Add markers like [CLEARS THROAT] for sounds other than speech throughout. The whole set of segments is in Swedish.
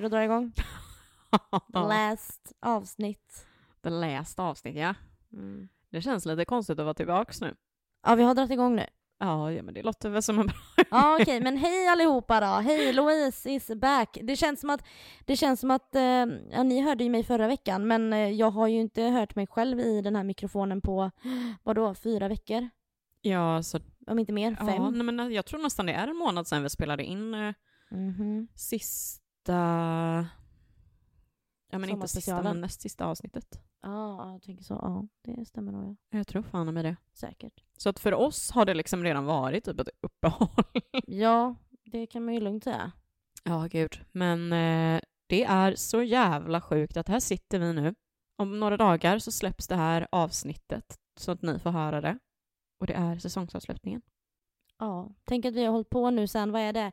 redo att dra igång? [LAUGHS] The last avsnitt. The last avsnitt, ja. Mm. Det känns lite konstigt att vara tillbaks nu. Ja, vi har dragit igång nu. Ja, ja men det låter väl som en bra... [LAUGHS] Ja, okej, men hej allihopa då. Hej, Louise is back. Det känns som att, det känns som att, eh, ja ni hörde ju mig förra veckan, men eh, jag har ju inte hört mig själv i den här mikrofonen på, [GASPS] vadå, fyra veckor? Ja, så... Om inte mer, fem? Ja, nej, men jag tror nästan det är en månad sedan vi spelade in eh, Mhm. Sista... Ja, men inte sista, men näst sista avsnittet. Ja, jag tänker så. Ja, det stämmer nog, ja. Jag tror fan med det. Säkert. Så att för oss har det liksom redan varit typ ett uppehåll. [LAUGHS] Ja, det kan man ju lugnt säga. Ja, gud. Men eh, det är så jävla sjukt att här sitter vi nu. Om några dagar så släpps det här avsnittet så att ni får höra det. Och det är säsongsavslutningen. Ja, tänk att vi har hållit på nu sen, vad är det?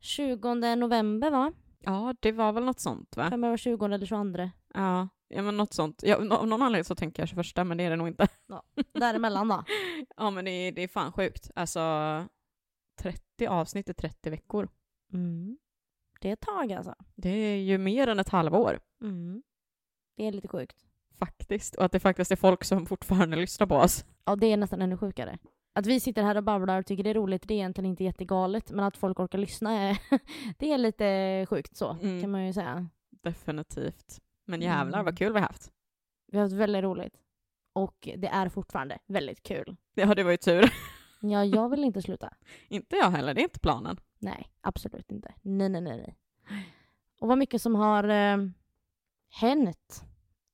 20 november va? Ja, det var väl något sånt va? Kan det vara 20 eller 22? Ja, ja men något sånt. Ja, av någon anledning så tänker jag 21 men det är det nog inte. Däremellan då? [LAUGHS] Ja men det är, det är fan sjukt. Alltså 30 avsnitt i 30 veckor. Mm. Det är ett tag alltså. Det är ju mer än ett halvår. Mm. Det är lite sjukt. Faktiskt. Och att det faktiskt är folk som fortfarande lyssnar på oss. Ja, det är nästan ännu sjukare. Att vi sitter här och babblar och tycker det är roligt, det är egentligen inte jättegalet. Men att folk orkar lyssna är, [LAUGHS] det är lite sjukt så, Mm. kan man ju säga. Definitivt. Men jävlar Mm. vad kul vi har haft. Vi har haft väldigt roligt. Och det är fortfarande väldigt kul. [LAUGHS] Ja, det var ju tur. [LAUGHS] Ja, jag vill inte sluta. inte jag heller, det är inte planen. Nej, absolut inte. Nej, nej, nej, nej. Och vad mycket som har eh, hänt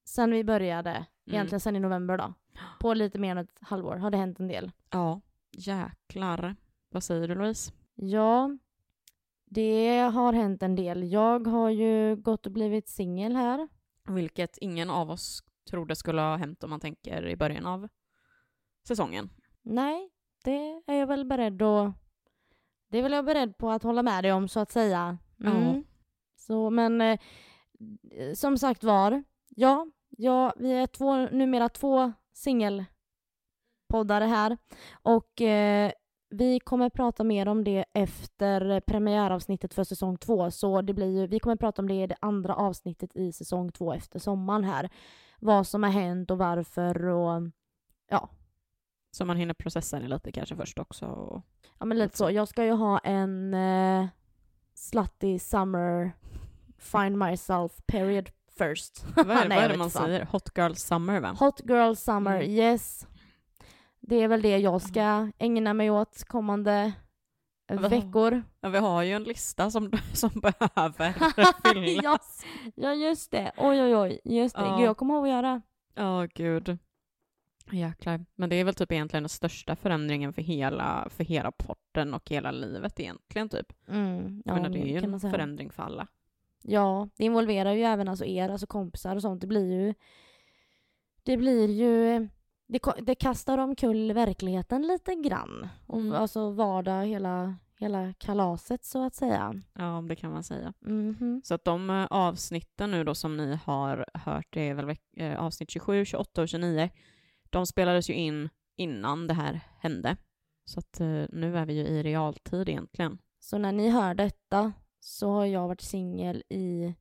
sen vi började, Mm. egentligen sen i november då. På lite mer än ett halvår har det hänt en del. Ja, jäklar. Vad säger du Louise? Ja, det har hänt en del. Jag har ju gått och blivit singel här. Vilket ingen av oss trodde skulle ha hänt om man tänker i början av säsongen. Nej, det är jag väl beredd att... Det är väl jag beredd på att hålla med dig om så att säga. Mm. Ja. Så, men eh, som sagt var, ja, ja, vi är två, numera två singelpoddare här och eh, vi kommer prata mer om det efter premiäravsnittet för säsong två. Så det blir ju, vi kommer prata om det i det andra avsnittet i säsong två efter sommaren här. Vad som har hänt och varför och ja, Så man hinner processa det lite kanske först också. Och... Ja men lite så. Jag ska ju ha en uh, slutty summer find myself period first. Vad är, [LAUGHS] Nej, vad är det man fan. säger? Hot girl summer va? Hot girl summer, Mm. yes. Det är väl det jag ska ägna mig åt kommande Vad- veckor. Ja, vi har ju en lista som, [LAUGHS] som behöver [LAUGHS] fyllas. ja, ja just det. Oj oj oj, just det. Ja. Gud, jag kommer ihåg att göra. Ja, gud. Jäklar. Men det är väl typ egentligen den största förändringen för hela, för hela porten och hela livet egentligen typ. Mm, ja, Men det är ju en förändring för alla. Ja, det involverar ju även alltså er, alltså kompisar och sånt. Det blir ju... Det blir ju... Det, det kastar omkull verkligheten lite grann. Och, Mm. Alltså vardag, hela, hela kalaset så att säga. Ja, det kan man säga. Mhm. Så att de eh, avsnitten nu då som ni har hört, det är väl eh, avsnitt 27, 28 och 29. De spelades ju in innan det här hände. Så att eh, nu är vi ju i realtid egentligen. Så när ni hör detta så har jag varit singel i...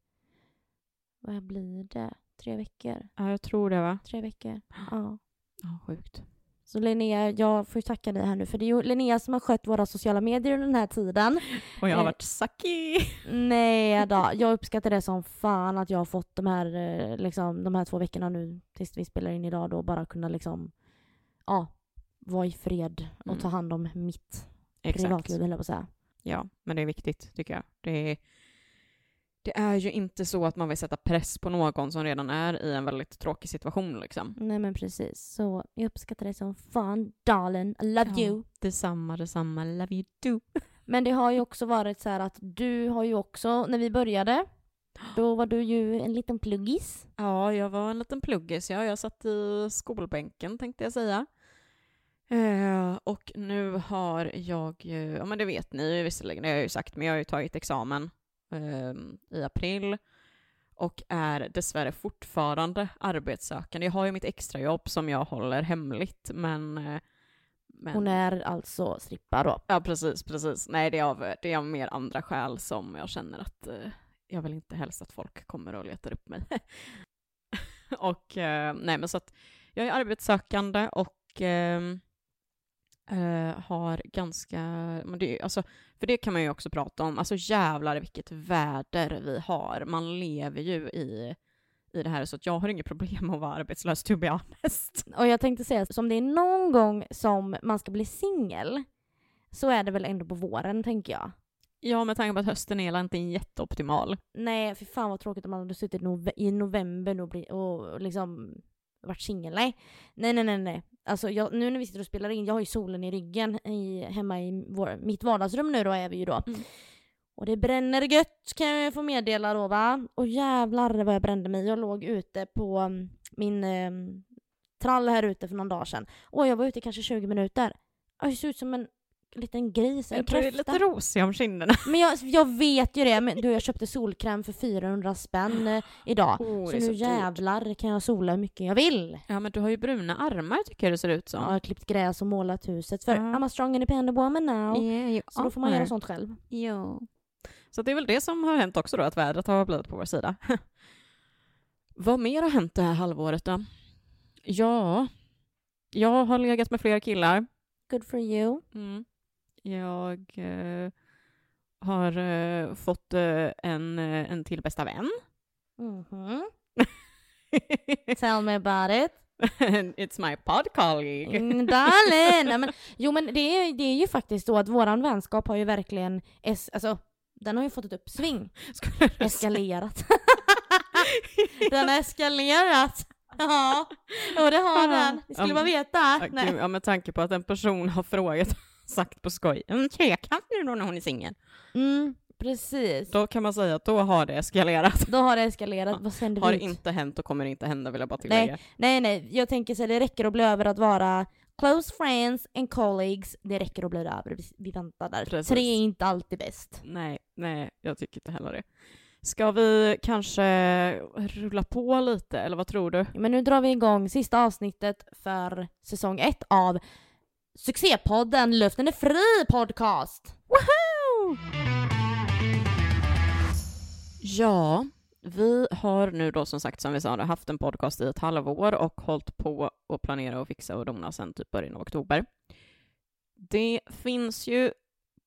Vad blir det? Tre veckor? Ja, jag tror det va? Tre veckor? Ja. Ja, sjukt. Så Linnea, jag får ju tacka dig här nu för det är ju Linnea som har skött våra sociala medier under den här tiden. Och jag har Eh, varit sucky. Nej [LAUGHS] då, jag uppskattar det som fan att jag har fått de här, eh, liksom, de här två veckorna nu tills vi spelar in idag då bara kunna liksom, ja, vara i fred och Mm. ta hand om mitt Exakt. privatliv höll jag på att säga. Ja, men det är viktigt tycker jag. Det är, det är ju inte så att man vill sätta press på någon som redan är i en väldigt tråkig situation liksom. Nej men precis, så jag uppskattar det som fan darling, I love Ja. you. Detsamma, detsamma, love you do. Men det har ju också varit så här att du har ju också, när vi började, då var du ju en liten pluggis. Ja, jag var en liten pluggis. Ja, jag satt i skolbänken tänkte jag säga. Eh, och nu har jag ju, ja men det vet ni ju visserligen, det har jag ju sagt, men jag har ju tagit examen eh, i april och är dessvärre fortfarande arbetssökande. Jag har ju mitt extrajobb som jag håller hemligt, men... eh, men Hon är alltså strippa då. Ja, precis, precis. Nej, det är, av, det är av mer andra skäl som jag känner att eh, jag vill inte helst att folk kommer och letar upp mig. [LAUGHS] och eh, nej men så att jag är arbetssökande och eh, eh, har ganska, men det, alltså, för det kan man ju också prata om, alltså jävlar vilket väder vi har. Man lever ju i i det här, så att jag har inget problem att vara arbetslös, to be honest. Och jag tänkte säga, som det är någon gång som man ska bli singel, så är det väl ändå på våren, tänker jag. Ja, med tanke på att hösten är inte jätteoptimal. Nej, för fan vad tråkigt om man hade suttit nove i november och, bli, och liksom varit singel. Nej. nej, nej, nej, nej. Alltså jag, nu när vi sitter och spelar in, jag har ju solen i ryggen i, hemma i vår, mitt vardagsrum nu då är vi ju då. Mm. Och det bränner gött kan jag få meddela då va. Och jävlar vad jag brände mig. Jag låg ute på mm, min eh, trall här ute för någon dag sedan. Och jag var ute kanske 20 minuter. Jag ser ut som en liten gris, en Du är lite rosig om kinderna. Men jag, jag vet ju det. Men du, jag köpte solkräm för 400 spänn eh, idag. Oh, så nu så jävlar dyrt. kan jag sola hur mycket jag vill. Ja men du har ju bruna armar tycker jag det ser ut som. Ja, jag har klippt gräs och målat huset för mm. I'm a strong independent woman now. Yeah, så då får man göra sånt själv. Jo. Så det är väl det som har hänt också då, att vädret har blivit på vår sida. [LAUGHS] Vad mer har hänt det här halvåret då? Ja, jag har legat med flera killar. Good for you. Mm. Jag eh, har eh, fått eh, en, eh, en till bästa vän. Mm -hmm. [LAUGHS] Tell me about it. It's my pod colleague. Mm, darling! men, [LAUGHS] jo men det är, det är ju faktiskt så att våran vänskap har ju verkligen, es, alltså den har ju fått ett uppsving. Eskalerat. [LAUGHS] den har eskalerat. Ja, och det har den. Det skulle ja, man veta. Nej. Ja, med tanke på att en person har frågat, sagt på skoj, en trekant nu då när hon är singel. Mm, precis. Då kan man säga att då har det eskalerat. Då har det eskalerat. Vad sänder Har ut? inte hänt och kommer inte hända vill jag bara tillägga. Nej, nej, nej. Jag tänker så det räcker att bli över att vara Close friends and colleagues, det räcker att bli över. Vi väntar där. Precis. Tre är inte alltid bäst. Nej, nej, jag tycker inte heller det. Ska vi kanske rulla på lite, eller vad tror du? Men nu drar vi igång sista avsnittet för säsong ett av succépodden Luften är fri podcast! Woho! Ja, vi har nu då som sagt, som vi sa, haft en podcast i ett halvår och hållit på att planera och fixa och dona sedan typ början av oktober. Det finns ju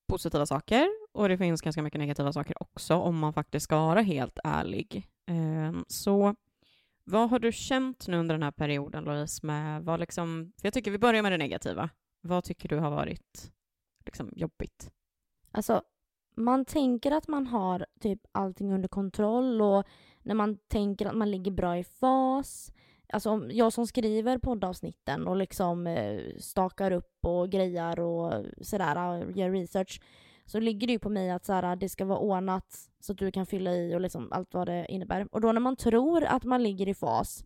positiva saker och det finns ganska mycket negativa saker också om man faktiskt ska vara helt ärlig. Ehm, så vad har du känt nu under den här perioden, Louise, med vad liksom, för jag tycker vi börjar med det negativa. Vad tycker du har varit liksom jobbigt? Alltså, man tänker att man har typ allting under kontroll och när man tänker att man ligger bra i fas. Alltså jag som skriver poddavsnitten och liksom eh, stakar upp och grejar och sådär, eh, gör research, så ligger det ju på mig att såhär, det ska vara ordnat så att du kan fylla i och liksom allt vad det innebär. Och då när man tror att man ligger i fas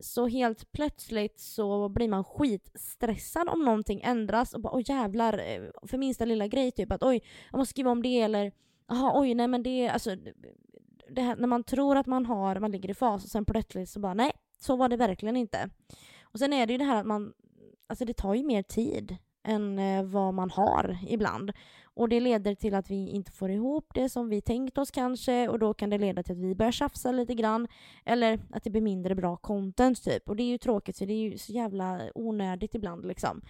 så helt plötsligt så blir man skitstressad om någonting ändras och bara oj jävlar, eh, för minsta lilla grej typ att oj, jag måste skriva om det eller jaha oj nej men det, alltså det här, när man tror att man har, man ligger i fas och sen plötsligt så bara nej, så var det verkligen inte. Och sen är det ju det här att man, alltså det tar ju mer tid än eh, vad man har ibland. Och det leder till att vi inte får ihop det som vi tänkt oss kanske och då kan det leda till att vi börjar tjafsa lite grann eller att det blir mindre bra content typ. Och det är ju tråkigt för det är ju så jävla onödigt ibland liksom.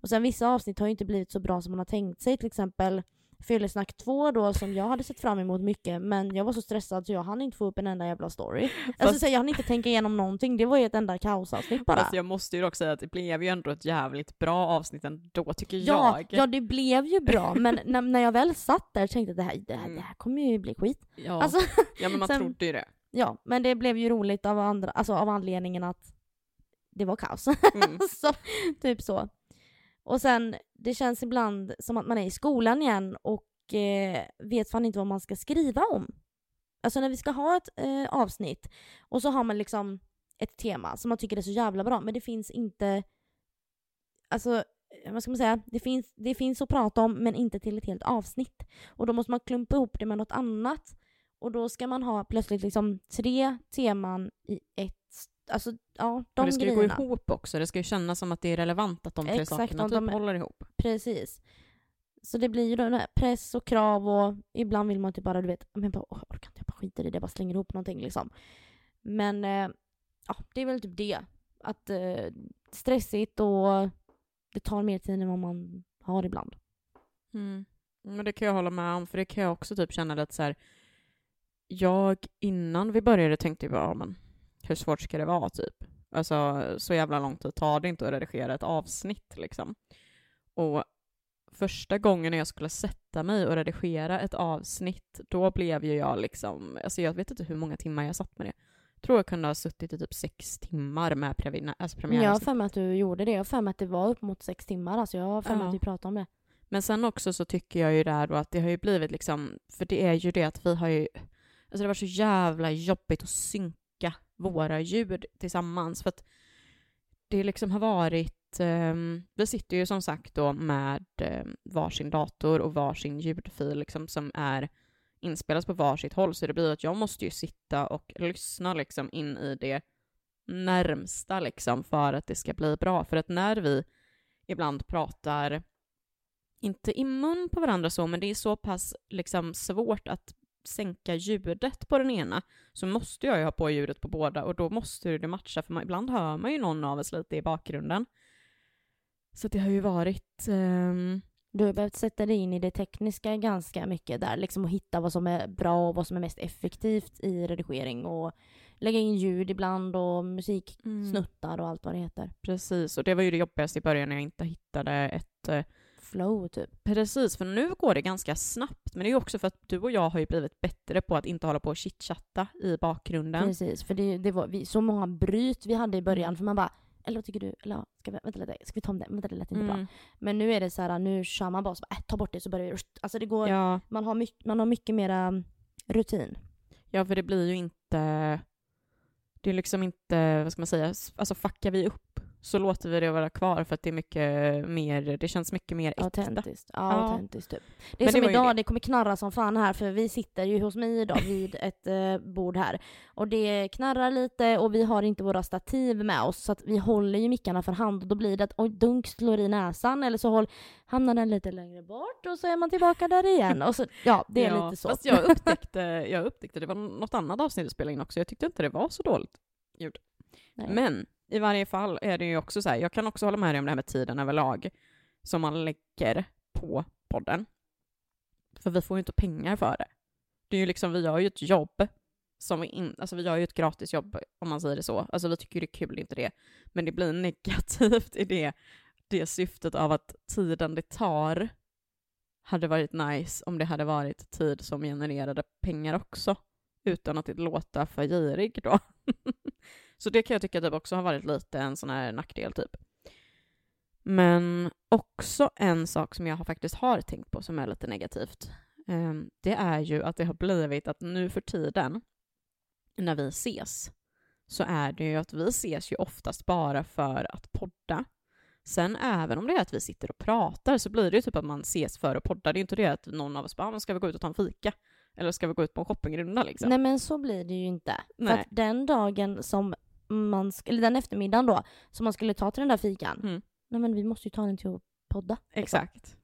Och sen vissa avsnitt har ju inte blivit så bra som man har tänkt sig till exempel Fyllesnack 2 då som jag hade sett fram emot mycket men jag var så stressad så jag hann inte få upp en enda jävla story. Fast... Alltså jag hann inte tänka igenom någonting, det var ju ett enda kaosavsnitt bara. Fast jag måste ju dock säga att det blev ju ändå ett jävligt bra avsnitt ändå tycker ja, jag. Ja, det blev ju bra men [LAUGHS] när, när jag väl satt där tänkte jag att det här, det här, mm. det här kommer ju bli skit. Ja, alltså, ja men man sen, trodde ju det. Ja, men det blev ju roligt av, andra, alltså av anledningen att det var kaos. Mm. [LAUGHS] så, typ så. Och sen, det känns ibland som att man är i skolan igen och eh, vet fan inte vad man ska skriva om. Alltså när vi ska ha ett eh, avsnitt och så har man liksom ett tema som man tycker är så jävla bra, men det finns inte... Alltså, eh, vad ska man säga? Det finns, det finns att prata om, men inte till ett helt avsnitt. Och då måste man klumpa ihop det med något annat. Och då ska man ha plötsligt liksom tre teman i ett Alltså, ja, de och det ska grejerna. ju gå ihop också. Det ska ju kännas som att det är relevant att de tre Exakt, sakerna typ de, håller ihop. Precis. Så det blir ju den här press och krav och ibland vill man typ bara, du vet, men bara, åh, jag orkar inte, jag bara skiter i det, jag bara slänger ihop någonting liksom. Men eh, ja, det är väl typ det. Att eh, stressigt och det tar mer tid än vad man har ibland. Mm. Men det kan jag hålla med om, för det kan jag också typ känna lite så här. Jag innan vi började tänkte jag bara, ja, men hur svårt ska det vara typ? Alltså så jävla lång tid tar det inte att redigera ett avsnitt liksom. Och första gången jag skulle sätta mig och redigera ett avsnitt, då blev ju jag liksom, alltså jag vet inte hur många timmar jag satt med det. Jag tror jag kunde ha suttit i typ sex timmar med premiär, alltså Jag har för mig att du gjorde det. Jag har för mig att det var upp mot sex timmar. Alltså jag har för mig Ja. att vi pratade om det. Men sen också så tycker jag ju där då att det har ju blivit liksom, för det är ju det att vi har ju, alltså det varit så jävla jobbigt att synka våra ljud tillsammans för att det liksom har varit, ehm, vi sitter ju som sagt då med um, varsin dator och varsin ljudfil liksom som är inspelas på varsitt håll så det blir att jag måste ju sitta och lyssna liksom in i det närmsta liksom för att det ska bli bra. För att när vi ibland pratar inte i mun på varandra så, men det är så pass liksom svårt att sänka ljudet på den ena, så måste jag ju ha på ljudet på båda och då måste det matcha, för man, ibland hör man ju någon av oss lite i bakgrunden. Så det har ju varit... ehm, Du har behövt sätta dig in i det tekniska ganska mycket där, liksom och hitta vad som är bra och vad som är mest effektivt i redigering och lägga in ljud ibland och musiksnuttar och allt vad det heter. Precis, och det var ju det jobbigaste i början när jag inte hittade ett... Flow typ. Precis, för nu går det ganska snabbt, men det är ju också för att du och jag har ju blivit bättre på att inte hålla på och chitchatta i bakgrunden. Precis, för det, det var vi, så många bryt vi hade i början för man bara eller vad tycker du? Eller ska vi, vänta lite, ska vi ta om det? Vänta det lät inte bra. Mm. Men nu är det så här, nu kör man bara så bara, äh, ta bort det så börjar vi. Alltså det går, Ja, man, har mycket, man har mycket mera mm, rutin. ja, för det blir ju inte... Det är liksom inte, vad ska man säga, alltså fuckar vi upp så låter vi det vara kvar för att det är mycket mer, det känns mycket mer äkta. Autentiskt. Ja, Ja. autentiskt typ. Det är Men det som ju idag, det. det. kommer knarra som fan här för vi sitter ju hos mig idag vid [LAUGHS] ett eh, bord här. Och det knarrar lite och vi har inte våra stativ med oss så att vi håller ju mickarna för hand och då blir det att oj, dunk slår i näsan eller så håll, hamnar den lite längre bort och så är man tillbaka där igen. Och så, ja, det är Ja, lite så. Fast jag [LAUGHS] upptäckte, jag upptäckte, det var något annat avsnitt vi spelade in också, jag tyckte inte det var så dåligt. Nej. Men i varje fall är det ju också så här, jag kan också hålla med dig om det här med tiden överlag som man lägger på podden. För vi får ju inte pengar för det. Det är ju liksom, vi gör ju ett jobb som vi in, alltså vi gör ju ett gratisjobb om man säger det så. Alltså vi tycker det är kul, inte det. Men det blir negativt i det, det syftet av att tiden det tar hade varit nice om det hade varit tid som genererade pengar också. Utan att det låta för girig då. [LAUGHS] Så det kan jag tycka typ också har varit lite en sån här nackdel typ. Men också en sak som jag faktiskt har tänkt på som är lite negativt. ehm, Det är ju att det har blivit att nu för tiden när vi ses så är det ju att vi ses ju oftast bara för att podda. Sen även om det är att vi sitter och pratar så blir det ju typ att man ses för att podda. Det är inte det att någon av oss bara, "Ah, ska vi gå ut och ta en fika? Eller ska vi gå ut på en shoppingrunda liksom? Nej men så blir det ju inte. För Nej. att den dagen som man, eller den eftermiddagen då, som man skulle ta till den där fikan, Mm. nej men vi måste ju ta den till att podda. liksom. Exakt.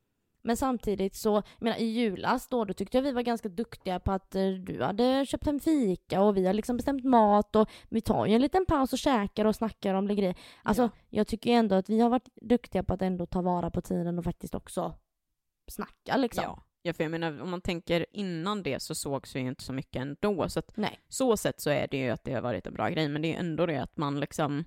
Men samtidigt så, jag menar i julas då, då tyckte jag vi var ganska duktiga på att eh, du hade köpt hem fika och vi har liksom bestämt mat och vi tar ju en liten paus och käkar och snackar om det grejer. Alltså Ja. jag tycker ändå att vi har varit duktiga på att ändå ta vara på tiden och faktiskt också snacka liksom. Ja. Ja, för jag menar om man tänker innan det så sågs vi ju inte så mycket ändå. Så att Nej. så sett så är det ju att det har varit en bra grej, men det är ändå det att man liksom,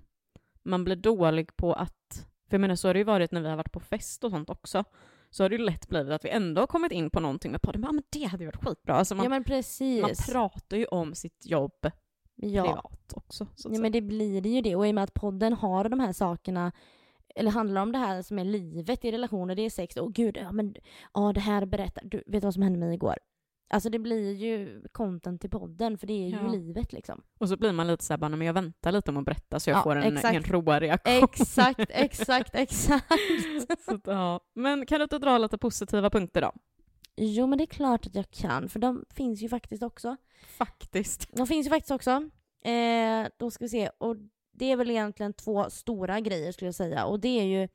man blir dålig på att, för jag menar så har det ju varit när vi har varit på fest och sånt också, så har det ju lätt blivit att vi ändå har kommit in på någonting med podden, ja, men det hade ju varit skitbra. Alltså man, ja men precis. man pratar ju om sitt jobb ja. privat också. Ja men det blir det ju det och i och med att podden har de här sakerna eller handlar om det här som är livet i relationer, det är sex, och gud, ja men ja det här berättar, du vet vad som hände mig igår? Alltså det blir ju content till podden för det är ju Ja. livet liksom. Och så blir man lite såhär, bara, "Nej, men jag väntar lite om att berätta så jag Ja, får en, exakt. en råa reaktion. Exakt, [LAUGHS] exakt, exakt. så ja. Men kan du inte dra lite positiva punkter då? Jo men det är klart att jag kan för de finns ju faktiskt också. Faktiskt. De finns ju faktiskt också. Eh, då ska vi se. Och det är väl egentligen två stora grejer skulle jag säga. Och det är ju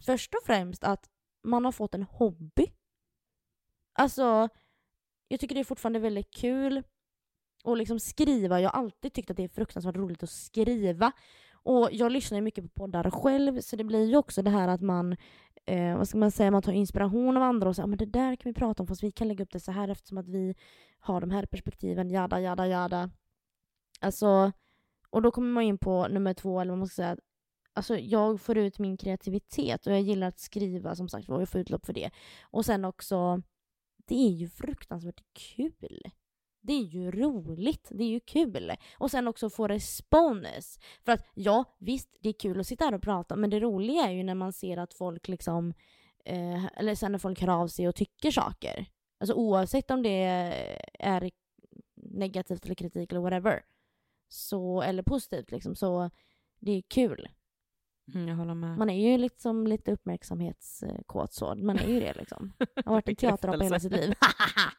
först och främst att man har fått en hobby. Alltså, jag tycker det är fortfarande väldigt kul att liksom skriva. Jag har alltid tyckt att det är fruktansvärt roligt att skriva. Och jag lyssnar ju mycket på poddar själv, så det blir ju också det här att man, eh, vad ska man säga, man tar inspiration av andra och säger ah, men det där kan vi prata om fast vi kan lägga upp det så här eftersom att vi har de här perspektiven, jada, jada, jada. Alltså, och då kommer man in på nummer två, eller vad man ska säga, alltså jag får ut min kreativitet och jag gillar att skriva som sagt och jag får utlopp för det. Och sen också, det är ju fruktansvärt kul. Det är ju roligt, det är ju kul. Och sen också få respons. För att ja, visst, det är kul att sitta här och prata, men det roliga är ju när man ser att folk liksom, eh, eller sen när folk hör av sig och tycker saker. Alltså oavsett om det är negativt eller kritik eller whatever. Så, eller positivt liksom, så det är kul. Mm, jag håller med. Man är ju liksom lite uppmärksamhetskåt så. Man är ju det liksom. Man har varit en teaterapa hela sitt liv.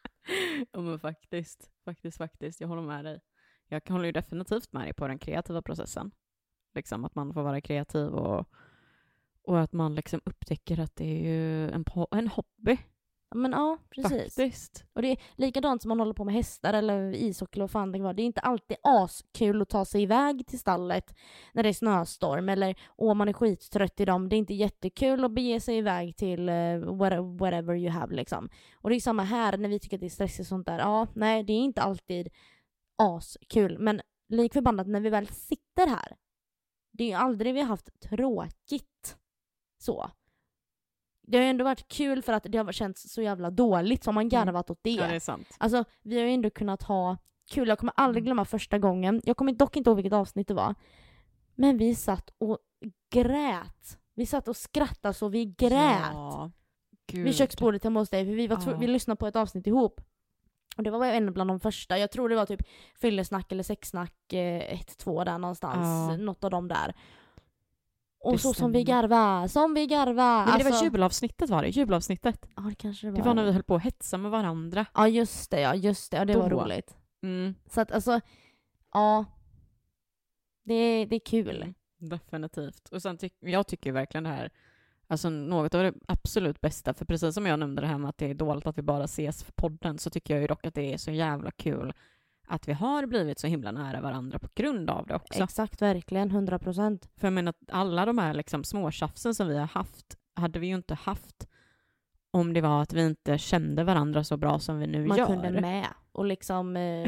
[LAUGHS] ja men faktiskt, faktiskt, faktiskt. Jag håller med dig. Jag håller ju definitivt med dig på den kreativa processen. Liksom att man får vara kreativ och, och att man liksom upptäcker att det är ju en, en hobby. Men ja, precis. Faktiskt. Och det är likadant som man håller på med hästar eller ishockey eller vad fan det var. Det är inte alltid askul att ta sig iväg till stallet när det är snöstorm eller om man är skittrött i dem. Det är inte jättekul att bege sig iväg till uh, whatever you have liksom. Och det är samma här när vi tycker att det är stressigt och sånt där. Ja, nej, det är inte alltid askul. Men lik förbannat när vi väl sitter här. Det är ju aldrig vi har haft tråkigt. Så det har ju ändå varit kul för att det har känts så jävla dåligt så har man mm. garvat åt det. Ja, det är sant. Alltså vi har ju ändå kunnat ha kul. Jag kommer aldrig mm. glömma första gången. Jag kommer dock inte ihåg vilket avsnitt det var. Men vi satt och grät. Vi satt och skrattade så vi grät. Ja, vid köksbordet hemma hos dig för vi, var ja. vi lyssnade på ett avsnitt ihop. Och det var en bland de första. Jag tror det var typ fyllesnack eller sexsnack 1-2 eh, där någonstans. Ja. Något av dem där. Och så som vi garva, som vi garva. Nej, alltså... det var alltså- jubelavsnittet var det, jubelavsnittet. Ja det kanske det var. Det var när vi höll på att hetsa med varandra. Ja just det, ja just det. Ja, det Då. var roligt. Mm. Så att alltså, ja. Det, det är kul. Mm, definitivt. Och sen tycker jag tycker verkligen det här, alltså något av det absolut bästa, för precis som jag nämnde det här med att det är dåligt att vi bara ses för podden, så tycker jag ju dock att det är så jävla kul att vi har blivit så himla nära varandra på grund av det också. Exakt, verkligen, 100 procent. För jag menar, alla de här liksom småtjafsen som vi har haft hade vi ju inte haft om det var att vi inte kände varandra så bra som vi nu man gör. Man kunde med och liksom eh, [LAUGHS]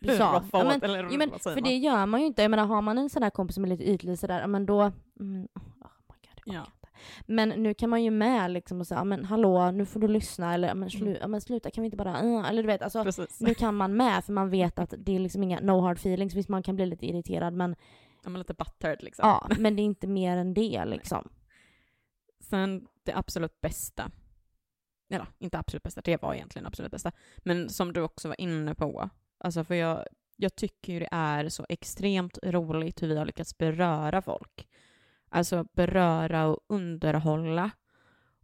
ja, ja, men, eller, ja, men, För det gör man ju inte. Jag menar, har man en sån där kompis som är lite ytlig sådär, men då... Mm, oh my God, ja. Men nu kan man ju med liksom och säga, men hallå, nu får du lyssna, eller men, slu, mm. men sluta, kan vi inte bara, uh, eller du vet, alltså, nu kan man med för man vet att det är liksom inga no hard feelings, visst man kan bli lite irriterad men... Ja, men lite buttered liksom. Ja, men det är inte mer än det liksom. Sen det absolut bästa, eller inte absolut bästa, det var egentligen absolut bästa, men som du också var inne på, alltså för jag, jag tycker ju det är så extremt roligt hur vi har lyckats beröra folk. Alltså beröra och underhålla.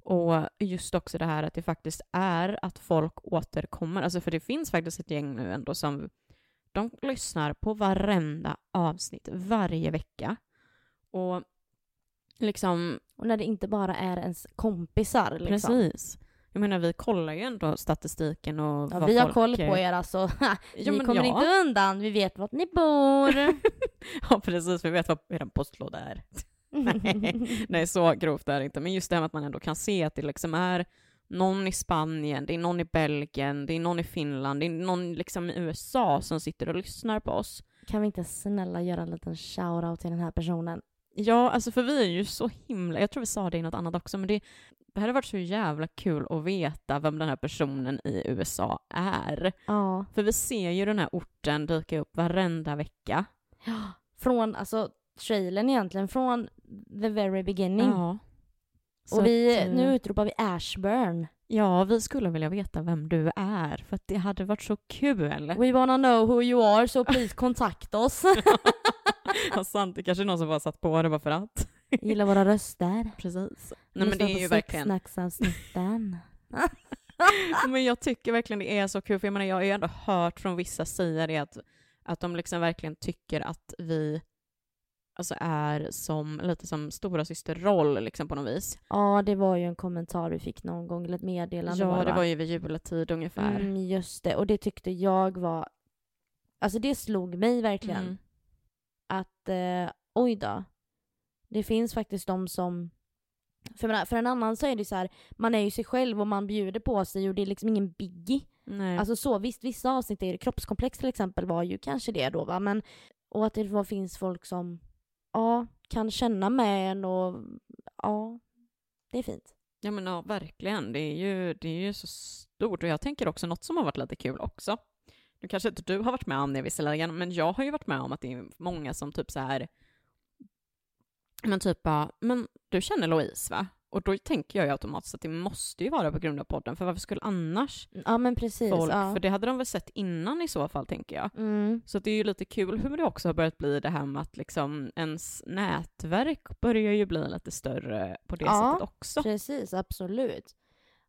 Och just också det här att det faktiskt är att folk återkommer. Alltså för det finns faktiskt ett gäng nu ändå som de lyssnar på varenda avsnitt varje vecka. Och liksom... Och när det inte bara är ens kompisar. Liksom. Precis. Jag menar, vi kollar ju ändå statistiken och ja, vad Vi har koll på er alltså. [LAUGHS] vi kommer ja. inte undan. Vi vet vart ni bor. [LAUGHS] ja, precis. Vi vet vad er postlåda är. [LAUGHS] nej, nej, så grovt är det inte. Men just det här med att man ändå kan se att det liksom är någon i Spanien, det är någon i Belgien, det är någon i Finland, det är någon liksom i USA som sitter och lyssnar på oss. Kan vi inte snälla göra en liten shout-out till den här personen? Ja, alltså för vi är ju så himla, jag tror vi sa det i något annat också, men det, det hade varit så jävla kul att veta vem den här personen i USA är. Ja. För vi ser ju den här orten dyka upp varenda vecka. Ja, från alltså trailern egentligen, från the very beginning. Ja. och vi, att, nu utropar vi Ashburn. Ja, vi skulle vilja veta vem du är, för att det hade varit så kul. We wanna know who you are, so please kontakta oss. [LAUGHS] ja, sant. Det kanske är någon som bara satt på det bara för att. Gillar våra röster. Precis. Nej, men det är ju verkligen... [LAUGHS] men jag tycker verkligen det är så kul, för jag menar, jag har ju ändå hört från vissa säga det att, att de liksom verkligen tycker att vi alltså är som, lite som stora systerroll liksom på något vis. Ja, det var ju en kommentar vi fick någon gång, eller ett meddelande Ja, var det va? var ju vid juletid ungefär. Mm, just det, och det tyckte jag var... Alltså det slog mig verkligen. Mm. Att eh, oj då. Det finns faktiskt de som... För, menar, för en annan så är det så här, man är ju sig själv och man bjuder på sig och det är liksom ingen biggie. Nej. Alltså så, visst vissa avsnitt är kroppskomplex till exempel var ju kanske det då va, men och att det var, finns folk som ja, kan känna med en och ja, det är fint. Ja men ja, verkligen. Det är, ju, det är ju så stort. Och jag tänker också något som har varit lite kul också. Nu kanske inte du har varit med om det visserligen, men jag har ju varit med om att det är många som typ så här men typ bara, men du känner Louise va? Och då tänker jag ju automatiskt att det måste ju vara på grund av podden, för varför skulle annars Ja men precis. folk, ja. för det hade de väl sett innan i så fall tänker jag. Mm. Så det är ju lite kul hur det också har börjat bli det här med att liksom ens nätverk börjar ju bli lite större på det Ja, sättet också. Precis, absolut.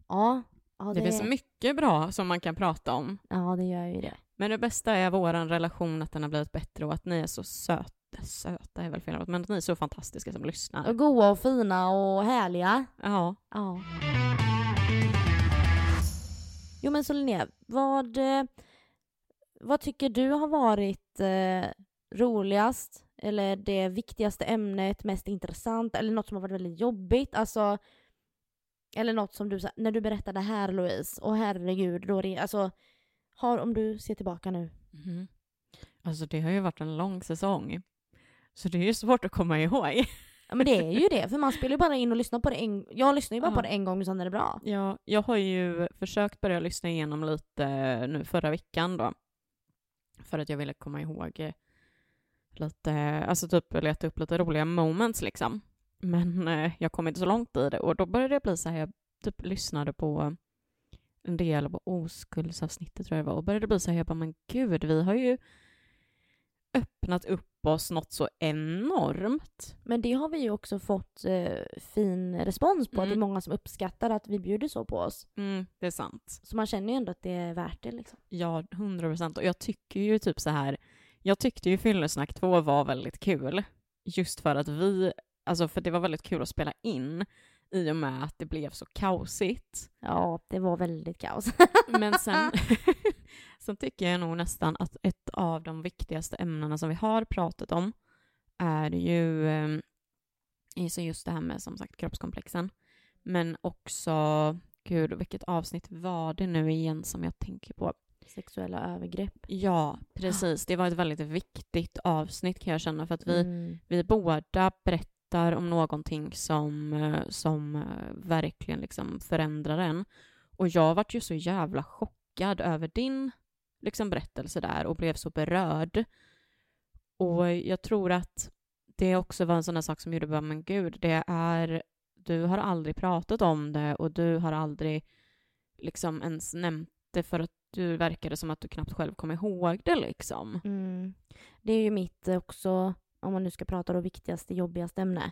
Ja, ja Det det, finns mycket bra som man kan prata om. ja, det gör ju det. Men det bästa är vår relation, att den har blivit bättre och att ni är så söta. Söta är väl fel ord, men att ni är så fantastiska som lyssnar. Och goa och fina och härliga. Ja. Ja. Jo men så Linnea, vad, eh, vad tycker du har varit eh, roligast? Eller det viktigaste ämnet, mest intressant? Eller något som har varit väldigt jobbigt? Alltså, eller något som du, sa- när du berättade här Louise, och herregud, då det, alltså, har, om du ser tillbaka nu. Mhm. Alltså det har ju varit en lång säsong. Så det är ju svårt att komma ihåg. Ja men det är ju det, [LAUGHS] för man spelar ju bara in och lyssnar på det en Jag lyssnar ju bara Ja. på det en gång och sen är det bra. Ja, jag har ju försökt börja lyssna igenom lite nu förra veckan då. För att jag ville komma ihåg eh, lite, alltså typ leta upp lite roliga moments liksom. Men eh, jag kom inte så långt i det och då började det bli så här, jag typ lyssnade på en del på oskuldsavsnittet tror jag det var och började bli så här, jag bara men gud, vi har ju öppnat upp oss något så enormt. Men det har vi ju också fått eh, fin respons på. Mm. Det är många som uppskattar att vi bjuder så på oss. Mm, det är sant. Så man känner ju ändå att det är värt det liksom. Ja, hundra procent. Och jag tycker ju typ så här, jag tyckte ju Fyllesnack 2 var väldigt kul. Just för att vi, alltså för det var väldigt kul att spela in i och med att det blev så kaosigt. Ja, det var väldigt kaos. Men sen, [LAUGHS] sen tycker jag nog nästan att ett av de viktigaste ämnena som vi har pratat om är ju eh, är så just det här med som sagt kroppskomplexen. Men också, gud vilket avsnitt var det nu igen som jag tänker på? Sexuella övergrepp. Ja, precis. Det var ett väldigt viktigt avsnitt kan jag känna för att vi, Mm. vi båda berättar om någonting som, eh, som eh, verkligen liksom förändrar en. Och jag vart ju så jävla chockad över din liksom, berättelse där och blev så berörd. Och jag tror att det också var en sån där sak som gjorde bara, men gud, det är, du har aldrig pratat om det och du har aldrig liksom ens nämnt det för att du verkade som att du knappt själv kom ihåg det liksom. Mm. Det är ju mitt också, om man nu ska prata om viktigaste, jobbigaste ämne.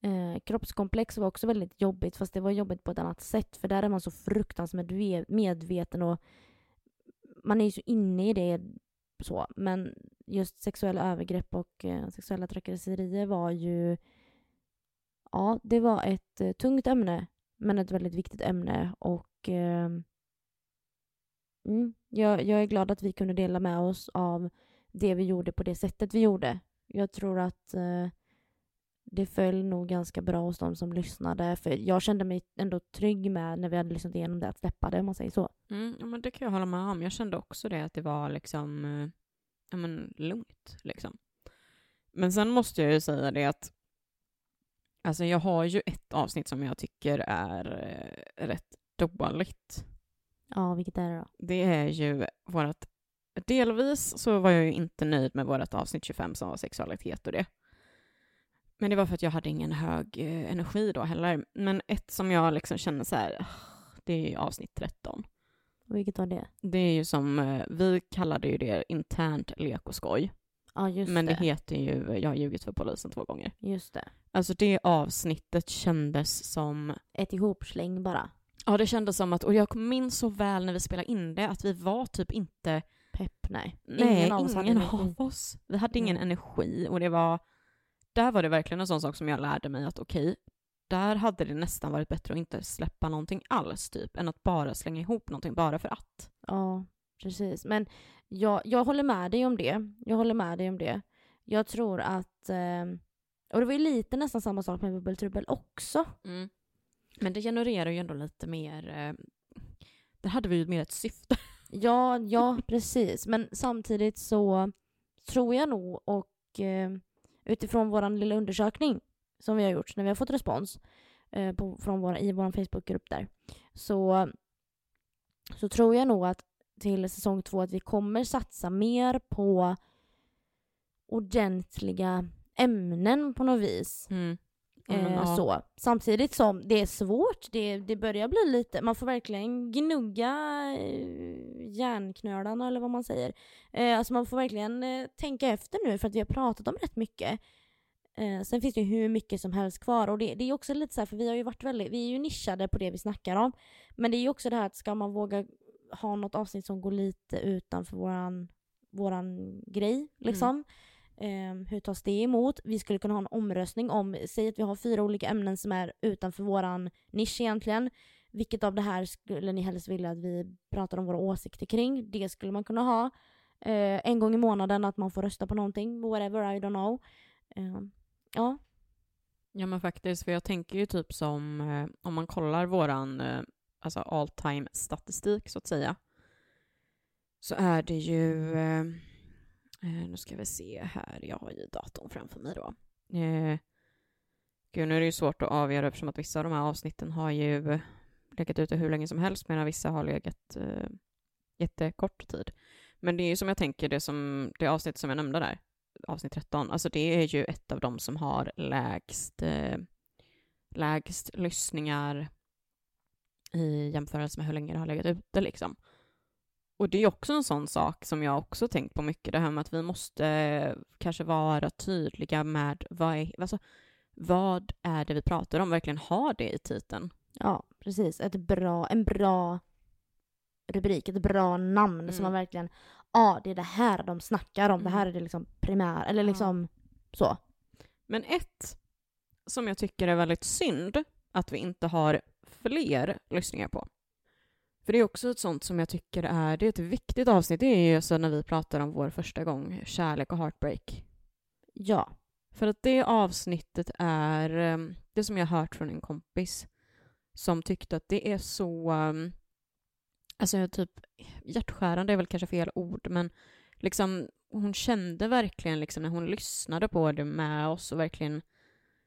Eh, kroppskomplex var också väldigt jobbigt, fast det var jobbigt på ett annat sätt. För där är man så fruktansvärt medveten och man är ju så inne i det så. Men just sexuella övergrepp och eh, sexuella trakasserier var ju... Ja, det var ett eh, tungt ämne, men ett väldigt viktigt ämne. Och eh, mm, jag, jag är glad att vi kunde dela med oss av det vi gjorde på det sättet vi gjorde. Jag tror att eh, det föll nog ganska bra hos de som lyssnade. För jag kände mig ändå trygg med när vi hade lyssnat igenom det, att släppa det om man säger så. Mm, ja, men det kan jag hålla med om. Jag kände också det, att det var liksom eh, ja, men, lugnt. Liksom. Men sen måste jag ju säga det att alltså, jag har ju ett avsnitt som jag tycker är eh, rätt dåligt. Ja, vilket är det då? Det är ju vårt... Delvis så var jag ju inte nöjd med vårt avsnitt 25 som var sexualitet och det. Men det var för att jag hade ingen hög eh, energi då heller. Men ett som jag liksom känner så här, "Ah, det är ju avsnitt 13. Och vilket var det? Det är ju som, eh, vi kallade ju det internt lek och skoj. Ja, just men det. det. heter ju Jag har ljugit för polisen två gånger. Just det. Alltså det avsnittet kändes som, Ett ihopsläng bara. ja det kändes som att, och jag minns så väl när vi spelade in det, att vi var typ inte, Pepp, nej. nej, ingen av oss hade Ingen energi. av oss. Vi hade ingen Nej. energi och det var, där var det verkligen en sån sak som jag lärde mig att okej, där hade det nästan varit bättre att inte släppa någonting alls typ, än att bara slänga ihop någonting bara för att. Ja, precis. Men jag, jag håller med dig om det. Jag håller med dig om det. Jag tror att... Eh, och det var ju lite nästan samma sak med Bubbeltrubbel också. Mm. Men det genererar ju ändå lite mer... Eh, där hade vi ju mer ett syfte. [LAUGHS] Ja, ja, precis. Men samtidigt så tror jag nog och eh, utifrån vår lilla undersökning som vi har gjort när vi har fått respons eh, på, från våra, i vår Facebookgrupp där så, så tror jag nog att till säsong två att vi kommer satsa mer på ordentliga ämnen på något vis. Mm. Ja, Eh, ja. så. Samtidigt som det är svårt, det, det börjar bli lite, man får verkligen gnugga eh, hjärnknölarna eller vad man säger. Eh, alltså man får verkligen tänka efter nu för att vi har pratat om rätt mycket. Sen finns det ju hur mycket som helst kvar och det, det är också lite så här, för vi har ju varit väldigt, vi är ju nischade på det vi snackar om. Men det är ju också det här att ska man våga ha något avsnitt som går lite utanför våran, våran grej liksom. Eh, Ehm, hur tas det emot? Vi skulle kunna ha en omröstning om, säg att vi har fyra olika ämnen som är utanför våran nisch egentligen. Vilket av det här skulle ni helst vilja att vi pratar om våra åsikter kring? Det skulle man kunna ha. Eh, en gång i månaden att man får rösta på någonting, whatever, I don't know. Eh, ja, Ja men faktiskt, för jag tänker ju typ som eh, om man kollar våran eh, alltså all time statistik så att säga. Så är det ju, eh, eh, nu ska vi se här, jag har ju datorn framför mig då. Eh, gud, nu är det ju svårt att avgöra eftersom att vissa av de här avsnitten har ju legat ute hur länge som helst medan vissa har legat eh, jättekort tid. Men det är ju som jag tänker, det, som, det avsnitt som jag nämnde där, avsnitt 13, alltså det är ju ett av de som har lägst, eh, lägst lyssningar i jämförelse med hur länge det har legat ute liksom. Och det är också en sån sak som jag också tänkt på mycket, det här med att vi måste eh, kanske vara tydliga med vad är, alltså, vad är det vi pratar om, verkligen ha det i titeln. ja precis. Ett bra, en bra rubrik, ett bra namn Mm. som man verkligen, ja det är det här de snackar om, det Mm. här är det liksom primär, eller Ja. liksom så. Men ett som jag tycker är väldigt synd att vi inte har fler lyssningar på. För det är också ett sånt som jag tycker är, det är ett viktigt avsnitt, det är ju så när vi pratar om vår första gång, kärlek och heartbreak. Ja. För att det avsnittet är um, det som jag har hört från en kompis som tyckte att det är så, um, alltså typ hjärtskärande är väl kanske fel ord, men liksom hon kände verkligen liksom när hon lyssnade på det med oss och verkligen,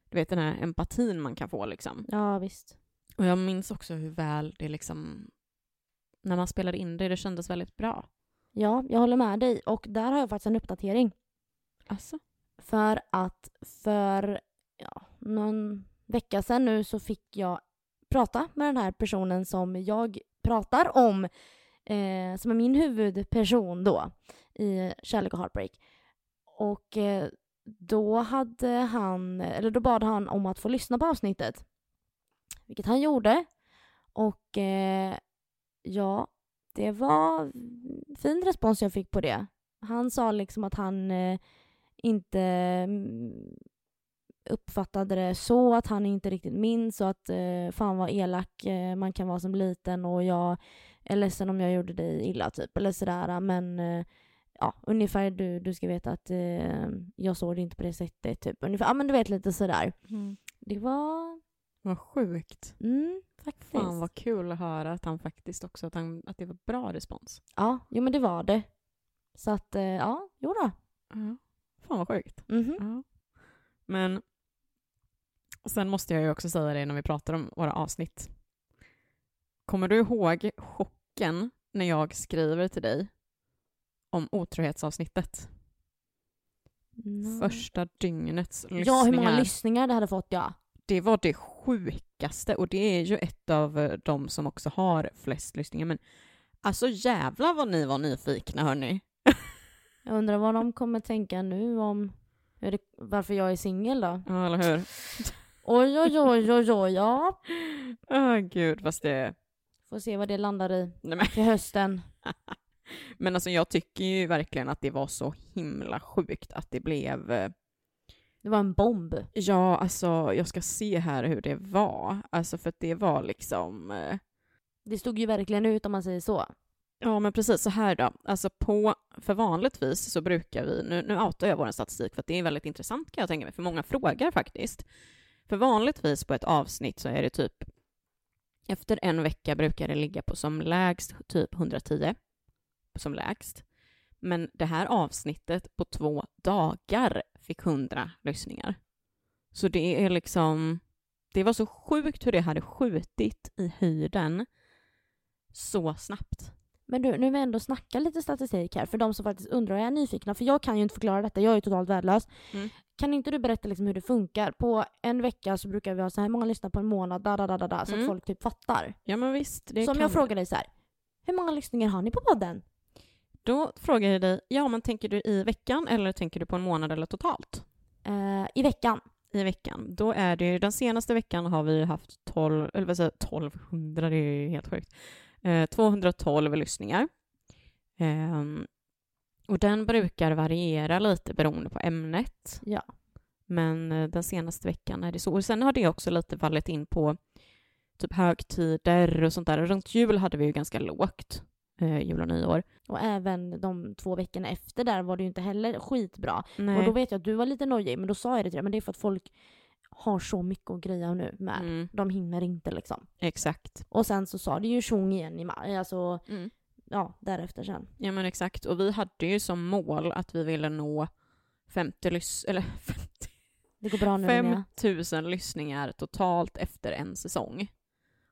du vet den här empatin man kan få liksom. Ja visst. Och jag minns också hur väl det liksom, när man spelade in det, det kändes väldigt bra. Ja, jag håller med dig. Och där har jag faktiskt en uppdatering. Alltså? För att för ja, någon vecka sedan nu så fick jag prata med den här personen som jag pratar om. Eh, som är min huvudperson då i Kärlek och Heartbreak. Och eh, då hade han, eller då bad han om att få lyssna på avsnittet. Vilket han gjorde. Och eh, ja, det var fin respons jag fick på det. Han sa liksom att han eh, inte mm, uppfattade det så, att han inte riktigt minns och att eh, fan vad elak eh, man kan vara som liten och jag är ledsen om jag gjorde dig illa typ eller sådär men eh, ja ungefär du, du ska veta att jag såg det inte på det sättet typ ungefär, ja men du vet lite sådär. Det var, Vad sjukt. mm faktiskt. Fan vad kul att höra att han faktiskt också, att, han, att det var bra respons. Ja, jo men det var det. Så att eh, ja, jo då. Ja. Fan vad sjukt. Mhm. Ja. Men sen måste jag ju också säga det när vi pratar om våra avsnitt. Kommer du ihåg chocken när jag skriver till dig om otrohetsavsnittet? Mm. Första dygnets lyssningar. Ja, hur många lyssningar det hade fått ja. det var det sjukaste och det är ju ett av eh, de som också har flest lyssningar. Men alltså jävlar vad ni var nyfikna hörni. [LAUGHS] Jag undrar vad de kommer tänka nu om det, varför jag är singel då. Ja, eller hur? Oj, oj, oj, oj, oj, ja. [LAUGHS] Åh gud, fast det... Får se vad det landar i Nej, men... till hösten. [LAUGHS] men alltså jag tycker ju verkligen att det var så himla sjukt att det blev... Det var en bomb. Ja, alltså jag ska se här hur det var. Alltså för att det var liksom... Eh... Det stod ju verkligen ut om man säger så. Ja, men precis så här då. Alltså på, för vanligtvis så brukar vi, nu, nu outar jag vår statistik för att det är väldigt intressant kan jag tänka mig, för många frågar faktiskt. För vanligtvis på ett avsnitt så är det typ, efter en vecka brukar det ligga på som lägst typ 110, som lägst. Men det här avsnittet på två dagar fick 100 lyssningar. Så det är liksom, det var så sjukt hur det hade skjutit i höjden så snabbt. Men du, nu vill vi ändå snacka lite statistik här för de som faktiskt undrar och är nyfikna, för jag kan ju inte förklara detta, jag är ju totalt värdelös. Mm. Kan inte du berätta liksom hur det funkar? På en vecka så brukar vi ha så här många lyssnar på en månad, da, da, da, da, så Mm. att folk typ fattar. Ja men visst, det så om kan jag frågar dig så här, hur många lyssningar har ni på podden? Då frågar jag dig, ja men tänker du i veckan eller tänker du på en månad eller totalt? Eh, I veckan. I veckan. Då är det ju, den senaste veckan har vi haft 12, eller vad säger jag, 1200, det är ju helt sjukt. Eh, 212 lyssningar. Ehm, och den brukar variera lite beroende på ämnet. Ja. Men eh, den senaste veckan är det så. Och sen har det också lite fallit in på typ högtider och sånt där. Runt jul hade vi ju ganska lågt, eh, jul och nyår. Och även de två veckorna efter där var det ju inte heller skitbra. Nej. Och då vet jag att du var lite nojig, men då sa jag det till dig, men det är för att folk har så mycket att greja nu med. Mm, De hinner inte liksom. exakt. Och sen så sa det ju tjong igen i maj, alltså Mm. ja, därefter sen. Ja men exakt. Och vi hade ju som mål att vi ville nå 50 lys- eller [LAUGHS] 50, Det går bra nu Linnea. 5000 lyssningar totalt efter en säsong.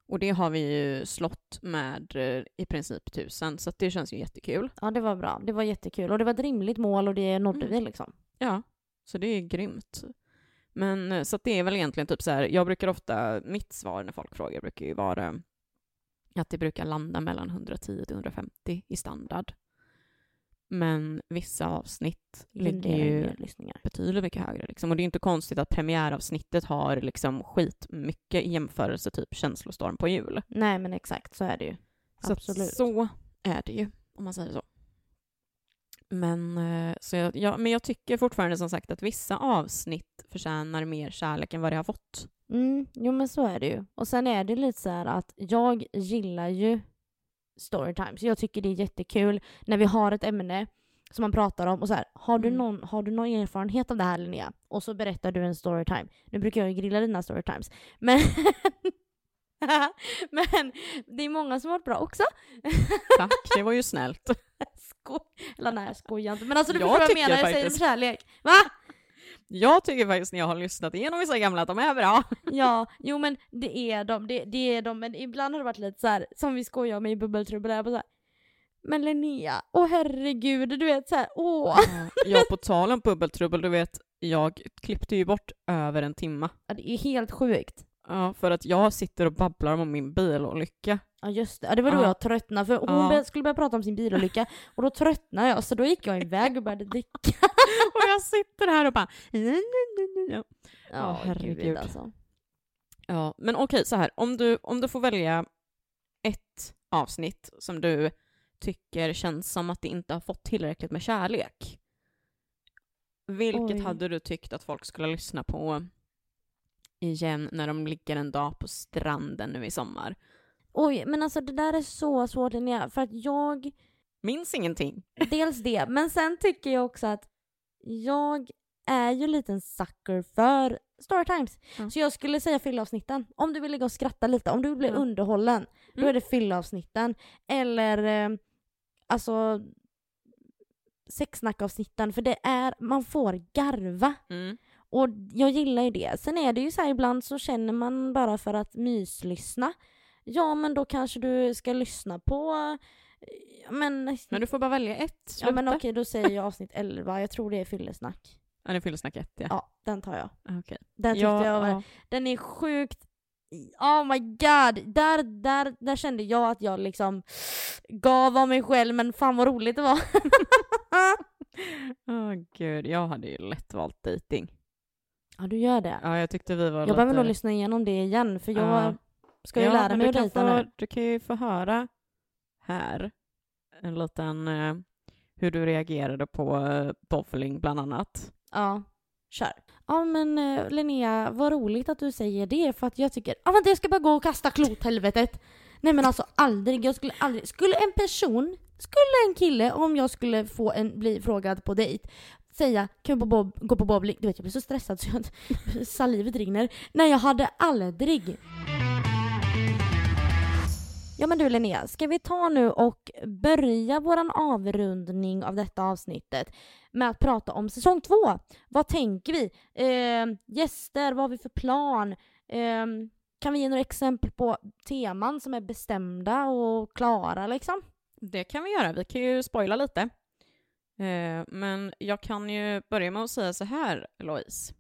Och det har vi ju slått med eh, i princip 1000, så det känns ju jättekul. Ja, det var bra. Det var jättekul. Och det var ett rimligt mål och det nådde Mm. vi liksom. Ja, så det är grymt. Men eh, så det är väl egentligen typ så här, jag brukar ofta, mitt svar när folk frågar brukar ju vara att det brukar landa mellan 110 till 150 i standard. Men vissa avsnitt ligger ju betydligt mycket högre. Liksom. Och det är inte konstigt att premiäravsnittet har liksom skitmycket i jämförelse typ känslostorm på jul. Nej, men exakt så är det ju. Så, Absolut. så är det ju, om man säger så. Men, eh, så jag, ja, men jag tycker fortfarande som sagt att vissa avsnitt förtjänar mer kärlek än vad det har fått. Mm, jo men så är det ju. Och sen är det lite så här att jag gillar ju storytimes. Jag tycker det är jättekul när vi har ett ämne som man pratar om och så här, har du, Mm. någon, har du någon erfarenhet av det här Linnea? Och så berättar du en storytime. Nu brukar jag ju grilla dina storytimes. Men, [LAUGHS] men det är många som har varit bra också. Tack, det var ju snällt. [LAUGHS] Skoj. Eller nej, jag skojar inte. Men alltså du Jag förstår vad jag menar, jag säger det med kärlek. Va? Jag tycker faktiskt när jag har lyssnat igenom vissa gamla att de är bra. [LAUGHS] Ja, jo men det är de, det, det är de, men ibland har det varit lite så här som vi skojar om i Bubbeltrubbel, jag bara så här, Men Linnea, åh herregud, du vet så här, åh. Ja, på tal om bubbeltrubbel, du vet, jag klippte ju bort över en timma. Ja, det är helt sjukt. Ja, för att jag sitter och babblar om min bilolycka. Ja just det, ja, det var då Ja. jag tröttnade för hon Ja. skulle börja prata om sin bilolycka [LAUGHS] och då tröttnade jag så då gick jag iväg och började dricka. [LAUGHS] Och jag sitter här och bara... Ja. Ja, herregud. gud alltså. Ja, men okej, så här. Om du, om du får välja ett avsnitt som du tycker känns som att det inte har fått tillräckligt med kärlek. Vilket Oj. hade du tyckt att folk skulle lyssna på igen när de ligger en dag på stranden nu i sommar? Oj, men alltså det där är så svårt Linnea, för att jag Minns ingenting. [LAUGHS] Dels det, men sen tycker jag också att jag är ju en sucker för Storytimes. Ja. Så jag skulle säga fyllavsnitten. Om du vill ligga och skratta lite, om du vill bli Ja. underhållen, då Mm. är det fyllavsnitten. Eller eh, alltså sexsnackavsnitten, för det är, man får garva. Mm. Och jag gillar ju det. Sen är det ju så här ibland så känner man bara för att myslyssna. Ja men då kanske du ska lyssna på eh, men, Men du får bara välja ett. Ja Sluta. men okej, då säger jag avsnitt 11. Jag tror det är fyllesnack. Ja, det är fyllesnack ett, ja. Ja, den tar jag. Okej. Den tyckte Ja, jag var, ja. Den är sjukt... Oh my god! Där, där, där kände jag att jag liksom gav av mig själv, men fan vad roligt det var. [LAUGHS] Åh gud, jag hade ju lätt valt dating. Ja, du gör det. Ja, jag tyckte vi var jag lite... behöver nog lyssna igenom det igen, för jag Ja. ska ju Ja, lära men mig att dejta få, nu. Du kan ju få höra här en liten eh, hur du reagerade på eh, bowling bland annat. Ja. Kör. Ja men eh, Linnea, vad roligt att du säger det för att jag tycker, ja vänta jag ska bara gå och kasta klot helvetet. Nej men alltså aldrig, jag skulle aldrig, skulle en person, skulle en kille om jag skulle få en, bli frågad på dejt säga kan vi på bob, gå på bowling? Du vet jag blir så stressad så jag, [LAUGHS] salivet rinner. Nej jag hade aldrig. Ja men du Linnea, ska vi ta nu och börja våran avrundning av detta avsnittet med att prata om säsong två. Vad tänker vi? Eh, gäster, vad har vi för plan? Eh, kan vi ge några exempel på teman som är bestämda och klara liksom? Det kan vi göra. Vi kan ju spoila lite. Eh, men jag kan ju börja med att säga så här, Louise.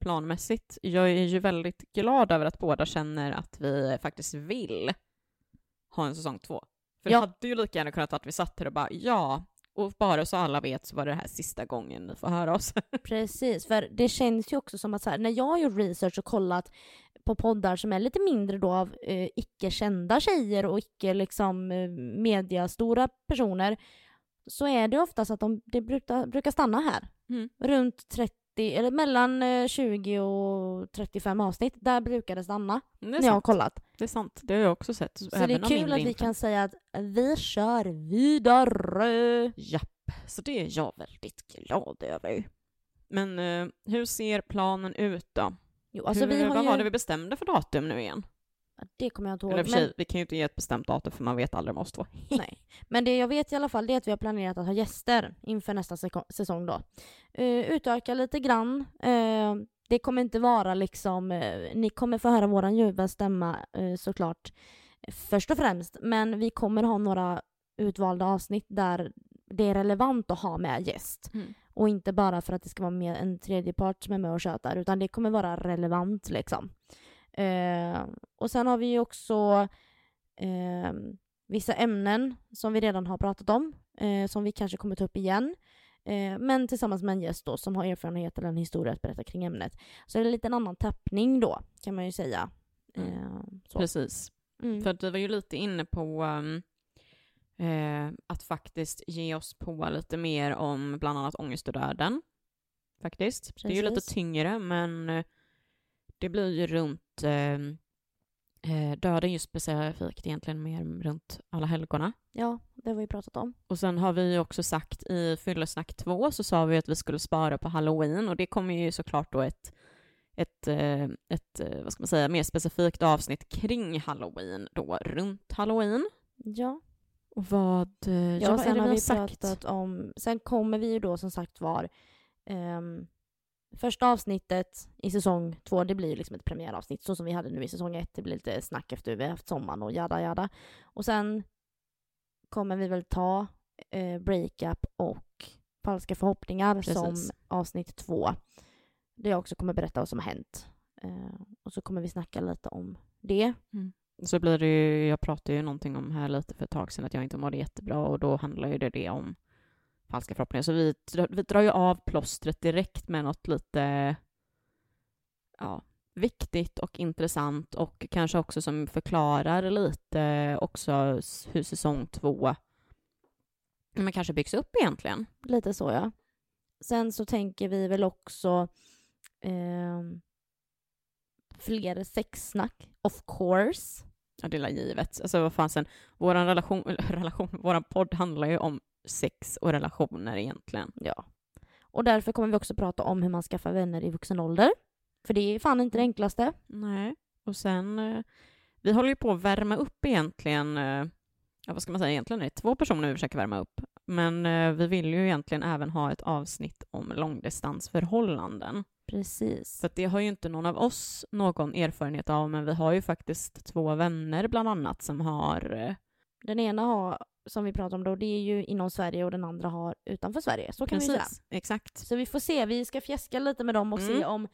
Planmässigt. Jag är ju väldigt glad över att båda känner att vi faktiskt vill ha en säsong två. För Ja. det hade ju lika gärna kunnat att vi satt här och bara ja, och bara så alla vet så var det här sista gången ni får höra oss. [LAUGHS] Precis, för det känns ju också som att så här, när jag har gjort research och kollat på poddar som är lite mindre då av eh, icke-kända tjejer och icke liksom eh, mediastora personer så är det oftast att de det brukar, brukar stanna här. Mm. Runt 30, eller mellan eh, 20 och 35 avsnitt. Där brukar det stanna Det är, när jag har kollat. det är sant, det har jag också sett. Så det är kul att vi kan säga att vi kör vidare. Japp, så det är jag väldigt glad över. Men eh, hur ser planen ut då? Jo, alltså hur, vi har vad ju... var det vi bestämde för datum nu igen? Det kommer jag inte Eller ihåg. för sig, vi kan ju inte ge ett bestämt datum för man vet aldrig om oss två. [LAUGHS] Nej. Men det jag vet i alla fall det är att vi har planerat att ha gäster inför nästa säsong då. Uh, utöka lite grann. Eh, det kommer inte vara liksom, eh, ni kommer få höra våran ljuva stämma såklart först och främst. Men vi kommer ha några utvalda avsnitt där det är relevant att ha med gäst. Mm. Och inte bara för att det ska vara med en tredje part som är med och tjötar utan det kommer vara relevant liksom. Eh, och sen har vi ju också eh, vissa ämnen som vi redan har pratat om, eh, som vi kanske kommer ta upp igen. Eh, men tillsammans med en gäst då som har erfarenhet eller en historia att berätta kring ämnet. Så det är lite en annan tappning då, kan man ju säga. Mm. Eh, så. Precis. Mm. För vi var ju lite inne på um, eh, att faktiskt ge oss på lite mer om bland annat ångest och döden. Faktiskt. Det är ju lite Precis. tyngre, men eh, det blir ju runt eh, eh, döden just specifikt egentligen mer runt alla helgona. Ja, det har vi pratat om. Och sen har vi ju också sagt i Fyllesnack 2 så sa vi att vi skulle spara på halloween och det kommer ju såklart då ett, ett, eh, ett eh, vad ska man säga, mer specifikt avsnitt kring halloween då, runt halloween. Ja, Och vad, eh, ja, ja vad sen har vi sagt? pratat om, sen kommer vi ju då som sagt var ehm, Första avsnittet i säsong två, det blir ju liksom ett premiäravsnitt så som vi hade nu i säsong ett. Det blir lite snack efter vi har haft sommaren och jada jada. Och sen kommer vi väl ta eh, breakup och falska förhoppningar Precis. som avsnitt två. Där jag också kommer berätta vad som har hänt. Eh, och så kommer vi snacka lite om det. Så blir det ju, jag pratade ju någonting om här lite för ett tag sedan att jag inte mådde jättebra och då handlar ju det, det om falska förhoppningar. Så vi, vi drar ju av plåstret direkt med något lite ja, viktigt och intressant och kanske också som förklarar lite också hur säsong två men kanske byggs upp egentligen. Lite så ja. Sen så tänker vi väl också eh, fler sexsnack, of course. Ja, det är givet. Alltså vad fan sen, vår relation, eller [LAUGHS] relation, Vår podd handlar ju om sex och relationer egentligen. Ja. Och därför kommer vi också prata om hur man skaffar vänner i vuxen ålder. För det är fan inte det enklaste. Nej, och sen, eh, vi håller ju på att värma upp egentligen, eh, ja vad ska man säga, egentligen är det två personer vi försöker värma upp, men eh, vi vill ju egentligen även ha ett avsnitt om långdistansförhållanden. Precis. För det har ju inte någon av oss någon erfarenhet av, men vi har ju faktiskt två vänner bland annat som har, Den ena har, som vi pratar om då, det är ju inom Sverige och den andra har utanför Sverige. Så kan vi säga. precis, exakt. Så vi får se, vi ska fjäska lite med dem och Mm. se om,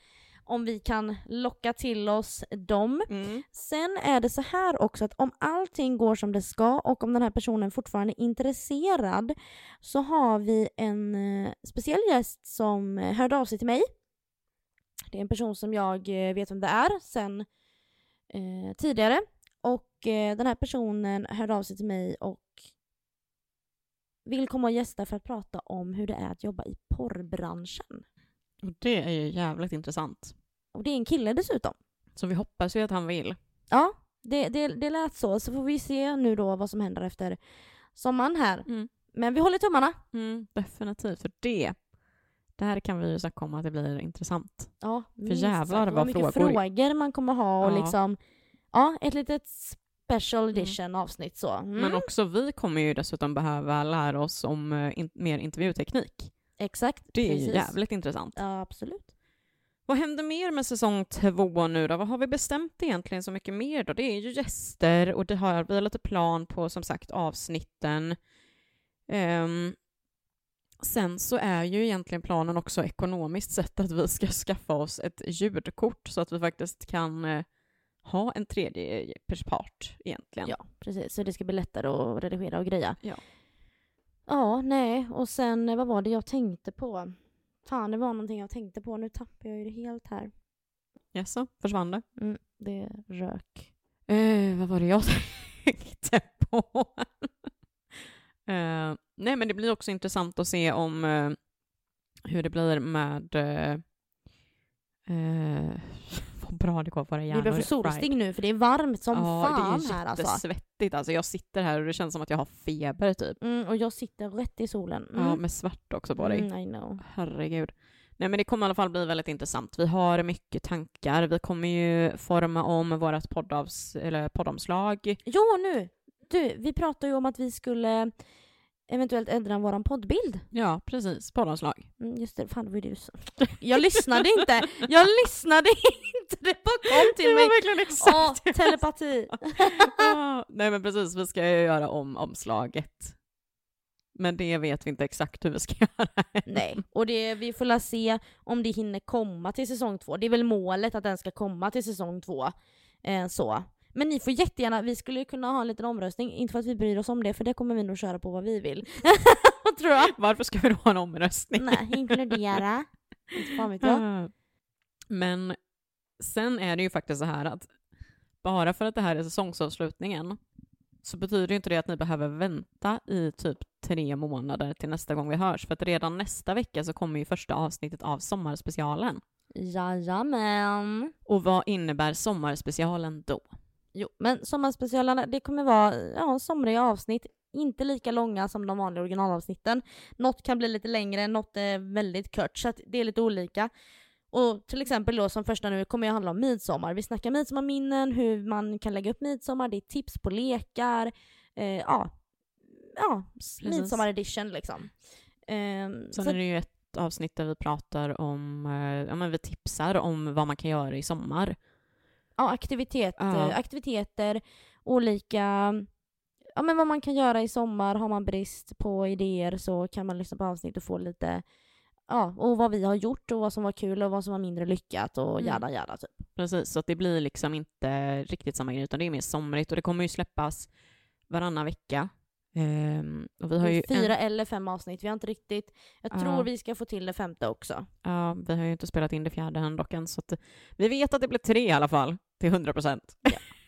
om vi kan locka till oss dem. Mm. Sen är det så här också att om allting går som det ska och om den här personen fortfarande är intresserad så har vi en eh, speciell gäst som eh, hörde av sig till mig. Det är en person som jag eh, vet vem det är sen eh, tidigare och eh, den här personen hörde av sig till mig och vill komma och gästa för att prata om hur det är att jobba i porrbranschen. Och det är ju jävligt intressant. Och det är en kille dessutom. Så vi hoppas ju att han vill. Ja, det, det, det lät så. Så får vi se nu då vad som händer efter sommaren här. Mm. Men vi håller tummarna. Mm, definitivt, för det det här kan vi ju snacka om att det blir intressant. Ja, minst jävlar sagt. vad mycket frågor. frågor man kommer ha och Ja. liksom, ja, ett litet special edition avsnitt så. Mm. Men också vi kommer ju dessutom behöva lära oss om eh, in, mer intervjuteknik. Exakt. Det är ju jävligt intressant. Ja, absolut. Vad händer mer med säsong två nu då? Vad har vi bestämt egentligen så mycket mer då? Det är ju gäster och det har vi har lite plan på som sagt avsnitten. Ehm, sen så är ju egentligen planen också ekonomiskt sett att vi ska [LAUGHS] skaffa oss ett ljudkort så att vi faktiskt kan eh, ha en tredje part egentligen. Ja, precis. Så det ska bli lättare att redigera och greja. Ja. Ja, nej. Och sen, eh, vad var det jag tänkte på? Fan, det var någonting jag tänkte på. Nu tappar jag ju det helt här. Jaså, försvann det? Mm, det rök. Eh, vad var det jag [LAUGHS] tänkte på? [LAUGHS] eh, nej, men det blir också intressant att se om eh, hur det blir med... Bra det går våra hjärnor. Vi behöver solsting nu för det är varmt som ja, fan det är här alltså. jättesvettigt. Alltså, jag sitter här och det känns som att jag har feber typ. Mm, och jag sitter rätt i solen. Mm. Ja, med svart också på dig. Mm, I know. Herregud. Nej men det kommer i alla fall bli väldigt intressant. Vi har mycket tankar. Vi kommer ju forma om vårt poddavs eller poddomslag. Ja, nu! Du, vi pratade ju om att vi skulle eventuellt ändra våran poddbild. Ja, precis. Poddomslag. Mm, just det, fan det var det du sa. Jag lyssnade inte! Jag lyssnade inte! Det bara kom till mig. verkligen Åh, telepati! [LAUGHS] Ah, Nej men precis, vi ska ju göra om omslaget. Men det vet vi inte exakt hur vi ska [LAUGHS] göra. Nej, och det, vi får la se om det hinner komma till säsong två. Det är väl målet att den ska komma till säsong två. Eh, så. Men ni får jättegärna, vi skulle kunna ha en liten omröstning, inte för att vi bryr oss om det, för det kommer vi nog köra på vad vi vill. [LAUGHS] Tror jag? Varför ska vi då ha en omröstning? Nej, inkludera. [LAUGHS] Inte fan vet jag. [LAUGHS] Men sen är det ju faktiskt så här att bara för att det här är säsongsavslutningen så betyder ju inte det att ni behöver vänta i typ tre månader till nästa gång vi hörs. För att redan nästa vecka så kommer ju första avsnittet av sommarspecialen. Jajamän. Och vad innebär sommarspecialen då? Jo, men sommarspecialerna, det kommer vara ja, somriga avsnitt. Inte lika långa som de vanliga originalavsnitten. Något kan bli lite längre, något är väldigt kort, så det är lite olika. Och till exempel då som första nu kommer jag handla om midsommar. Vi snackar midsommarminnen, hur man kan lägga upp midsommar, det är tips på lekar, eh, ja, ja, Precis. midsommar edition liksom. Ehm, Sen så- är det ju ett avsnitt där vi pratar om, eh, ja men vi tipsar om vad man kan göra i sommar. Ja, aktivitet, Ja. eh, aktiviteter, olika, ja men vad man kan göra i sommar, har man brist på idéer så kan man lyssna på avsnitt och få lite, ja, och vad vi har gjort och vad som var kul och vad som var mindre lyckat och Mm. jada jada typ. Precis, så att det blir liksom inte riktigt samma grej utan det är mer somrigt och det kommer ju släppas varannan vecka. Ehm, och vi har ju Fyra En, eller fem avsnitt, vi har inte riktigt, jag Ja. tror vi ska få till det femte också. ja, vi har ju inte spelat in det fjärde än dock än, så att vi vet att det blir tre i alla fall, till 100 procent.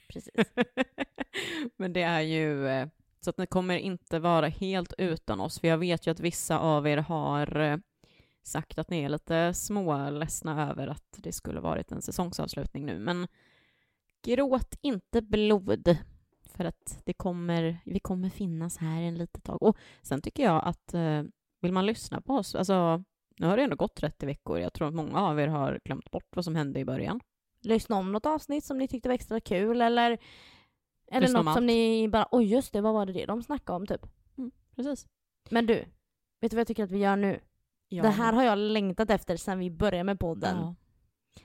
Precis. [LAUGHS] Men det är ju eh, så att ni kommer inte vara helt utan oss, för jag vet ju att vissa av er har eh, sagt att ni är lite småledsna över att det skulle varit en säsongsavslutning nu, men gråt inte blod, för att det kommer, vi kommer finnas här en litet tag. Och sen tycker jag att eh, vill man lyssna på oss, alltså nu har det ändå gått 30 veckor, jag tror att många av er har glömt bort vad som hände i början. Lyssna om något avsnitt som ni tyckte var extra kul eller, eller Lyssna något som ni bara, oj just det, vad var det det de snackade om typ. Precis. Men du, vet du vad jag tycker att vi gör nu? Ja. Det här har jag längtat efter sedan vi började med podden. Ja.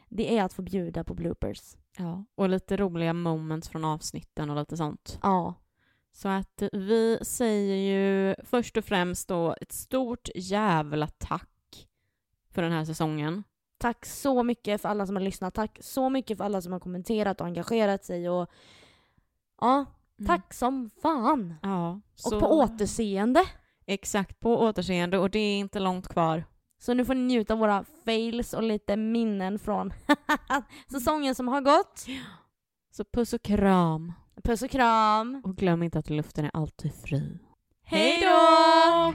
Det är att få bjuda på bloopers. Ja, och lite roliga moments från avsnitten och lite sånt. Ja. Så att vi säger ju först och främst då ett stort jävla tack för den här säsongen. Tack så mycket för alla som har lyssnat. Tack så mycket för alla som har kommenterat och engagerat sig. Och, ja, tack som fan. Ja, Och så, på återseende. Exakt, på återseende och det är inte långt kvar. Så nu får ni njuta av våra fails och lite minnen från [LAUGHS] säsongen som har gått. Så puss och kram. Puss och kram. Och glöm inte att luften är alltid fri. Hej då!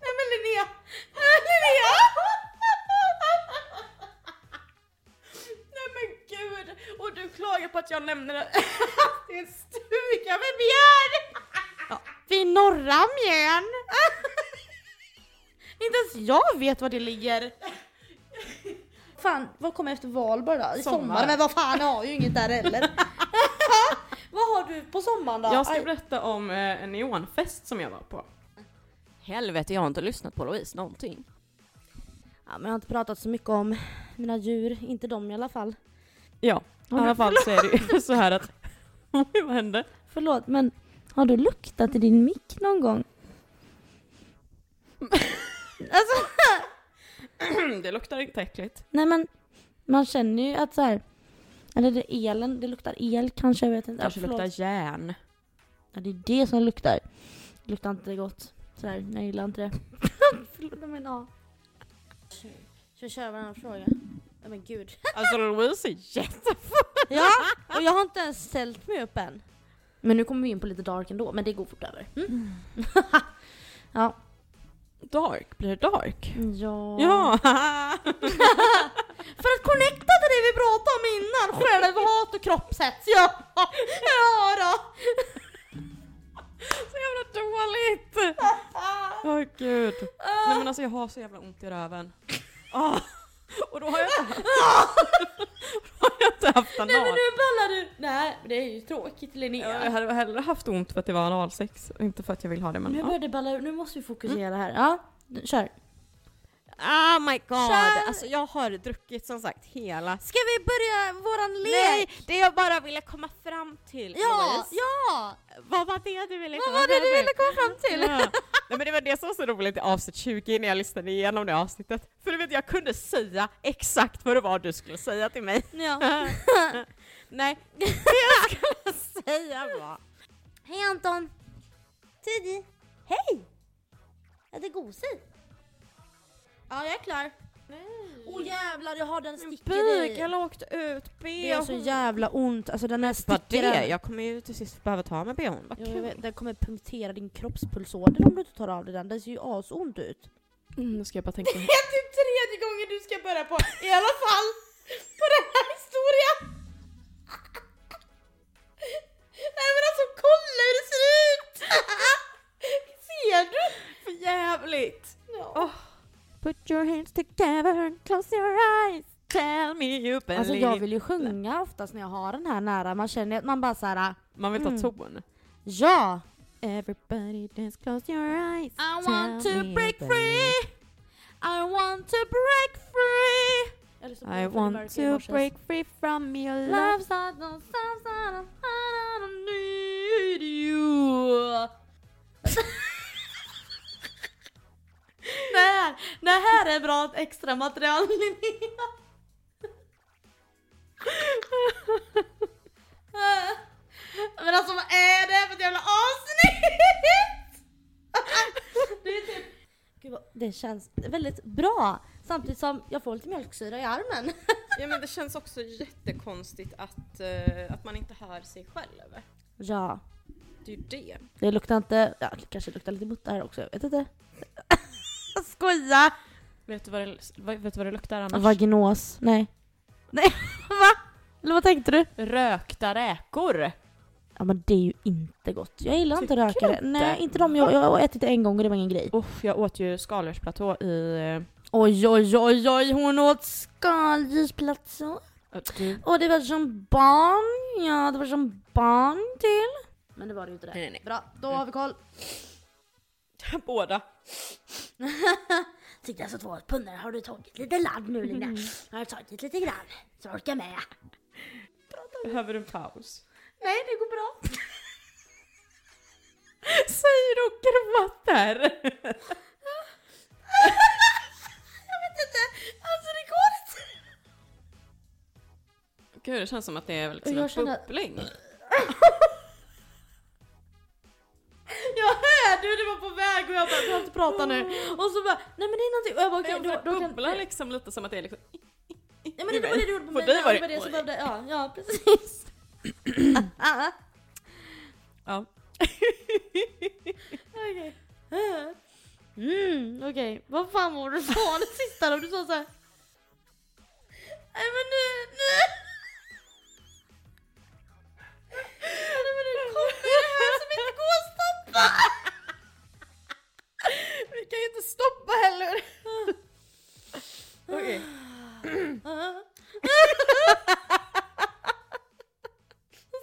Nej men Linnea! är! Nej men gud! Och du klagar på att jag nämner att [LAUGHS] det är en stuga med björn! Ja, vid norra Mjön! Inte ens jag vet var det ligger! Fan, vad kommer efter Valborg då? I sommar. sommar. Men vad fan, jag har ju inget där heller. [LAUGHS] vad har du på sommaren då? Jag ska berätta om eh, en neonfest som jag var på. Helvete, jag har inte lyssnat på Louise någonting. Ja, men jag har inte pratat så mycket om mina djur, inte dem i alla fall. Ja, i alla fall så är det ju [LAUGHS] så här att... [LAUGHS] Oj, vad hände? Förlåt, men har du luktat i din mick någon gång? [LAUGHS] alltså, [CLEARS THROAT] det luktar inte äckligt. nej men man känner ju att så här. Eller det är elen, det luktar el kanske, jag vet inte. Kanske förlåt. luktar järn. Ja, det är det som luktar. Det luktar inte gott. Sådär, jag gillar inte det. Förlåt, men ja. Ska vi köra varannan fråga? Ja men gud. [LAUGHS] Alltså Louise är jätte... Ja, och jag har inte ens ställt mig upp än. Men nu kommer vi in på lite dark ändå, men det går fort över. Mm. [LAUGHS] ja. Dark, blir det dark? Ja. Ja! [LAUGHS] För att connecta till det vi pratade om innan, självhat och kroppshets. Ja, ja då. så jävla dåligt! Åh gud. Nej men alltså jag har så jävla ont i röven. Ah. Och då har jag inte haft, [LAUGHS] då har jag inte haft Nej men anal. nu ballar du. Nej, det är ju tråkigt Linnea. Ja, Jag hade hellre haft ont för att det var analsex, inte för att jag vill ha det men Nu ja. börjar det balla ur, nu måste vi fokusera här. Ja, kör. Oh my god! Kör! Alltså jag har druckit som sagt hela... Ska vi börja våran lek? Nej! Det jag bara ville komma fram till Ja, Louise. ja! Vad var det du ville Vad komma var det fram du till? ville komma fram till? Ja. Nej men det var det som var så roligt i avsnitt 20 när jag lyssnade igenom det avsnittet. För du vet jag kunde säga exakt vad det var du skulle säga till mig. Ja. [LAUGHS] Nej, det jag skulle säga var... Hej Anton! Tidig! Hej! Är det gosigt? Ja, jag är klar. Åh oh, jävlar, jag har den sticker i. Bygeln åkte ut, bh. Det är så jävla ont, alltså den här Vad stickern. det? Jag kommer ju till sist behöva ta med bhn. Vad kul. vet, den kommer punktera din kroppspulsåder om du inte tar av dig den. Den ser ju asont ut. Mm, nu ska jag bara tänka. [LAUGHS] Det är typ tredje gången du ska börja på, i alla fall, på den här historien. [LAUGHS] Nej men alltså kolla hur det ser ut! [LAUGHS] Ser du? För jävligt! Ja. Oh. Put your hands together and close your eyes. Tell me you believe. Alltså jag vill ju sjunga oftast när jag har den här nära, man känner att man bara såhär, Man vill ta Mm. ton. ja! Everybody dance, close your eyes. I Tell want to me you break free! I want to break free! I want to break free from your love. I don't, I don't need you. [LAUGHS] det, här, det här är bra extra material Linnea. Men alltså vad är det för ett jävla avsnitt? Det är typ... Gud, det känns väldigt bra. Samtidigt som jag får lite mjölksyra i armen. Ja men det känns också jättekonstigt att, eh, att man inte hör sig själv. Ja, Det är ju det. det luktar inte... Ja, det kanske luktar lite mutta här också, jag vet inte. [LAUGHS] Jag skojar! Vet du vad det, vet du vad det luktar annars? Vaginos. Nej. Nej, [LAUGHS] va? Eller vad tänkte du? Rökta räkor! Ja men det är ju inte gott. Jag gillar inte Tycker rökare. du Nej, inte? inte de. Jag, jag har ätit det en gång och det var ingen grej. Uff, jag åt ju skaldjursplatå i... eh, Oj, oj, oj, oj, hon åt skaldjursplatå. du. Och det var som barn. Ja, det var som barn till. Men det var det ju inte det. Nej, nej, nej. Bra, då har vi koll. [LAUGHS] Båda. [LAUGHS] Tyckte alltså två pundare har du tagit lite ladd nu Lina? Jag har tagit lite grann. Så jag orkar med. Behöver du en paus? Nej, det går bra. [LAUGHS] Säger du och gråter? Jag vet inte. Alltså det går inte. Gud, det känns som att det är liksom Jag en bubbling. du, du var på väg och jag bara, du har inte prata nu. Och så bara, nej men det är någonting. Och jag bara, okej. Okay, då, då bubblar liksom lite som att det är liksom... Nej men det var det du gjorde på mig. För var det, det, så behövde, ja, ja precis. ja. [LAUGHS] okej. Okay. Mm, okej. Okay. Vad fan var det du sa det sista då? Du sa såhär... Nej men nu, nu! Nej men nu kommer det här som inte går att stoppa! Vi kan ju inte stoppa heller. Okej.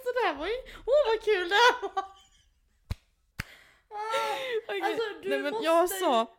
Så det här var ju, åh vad kul det här var! Okej. Alltså, du Nej men måste jag sa... [LAUGHS]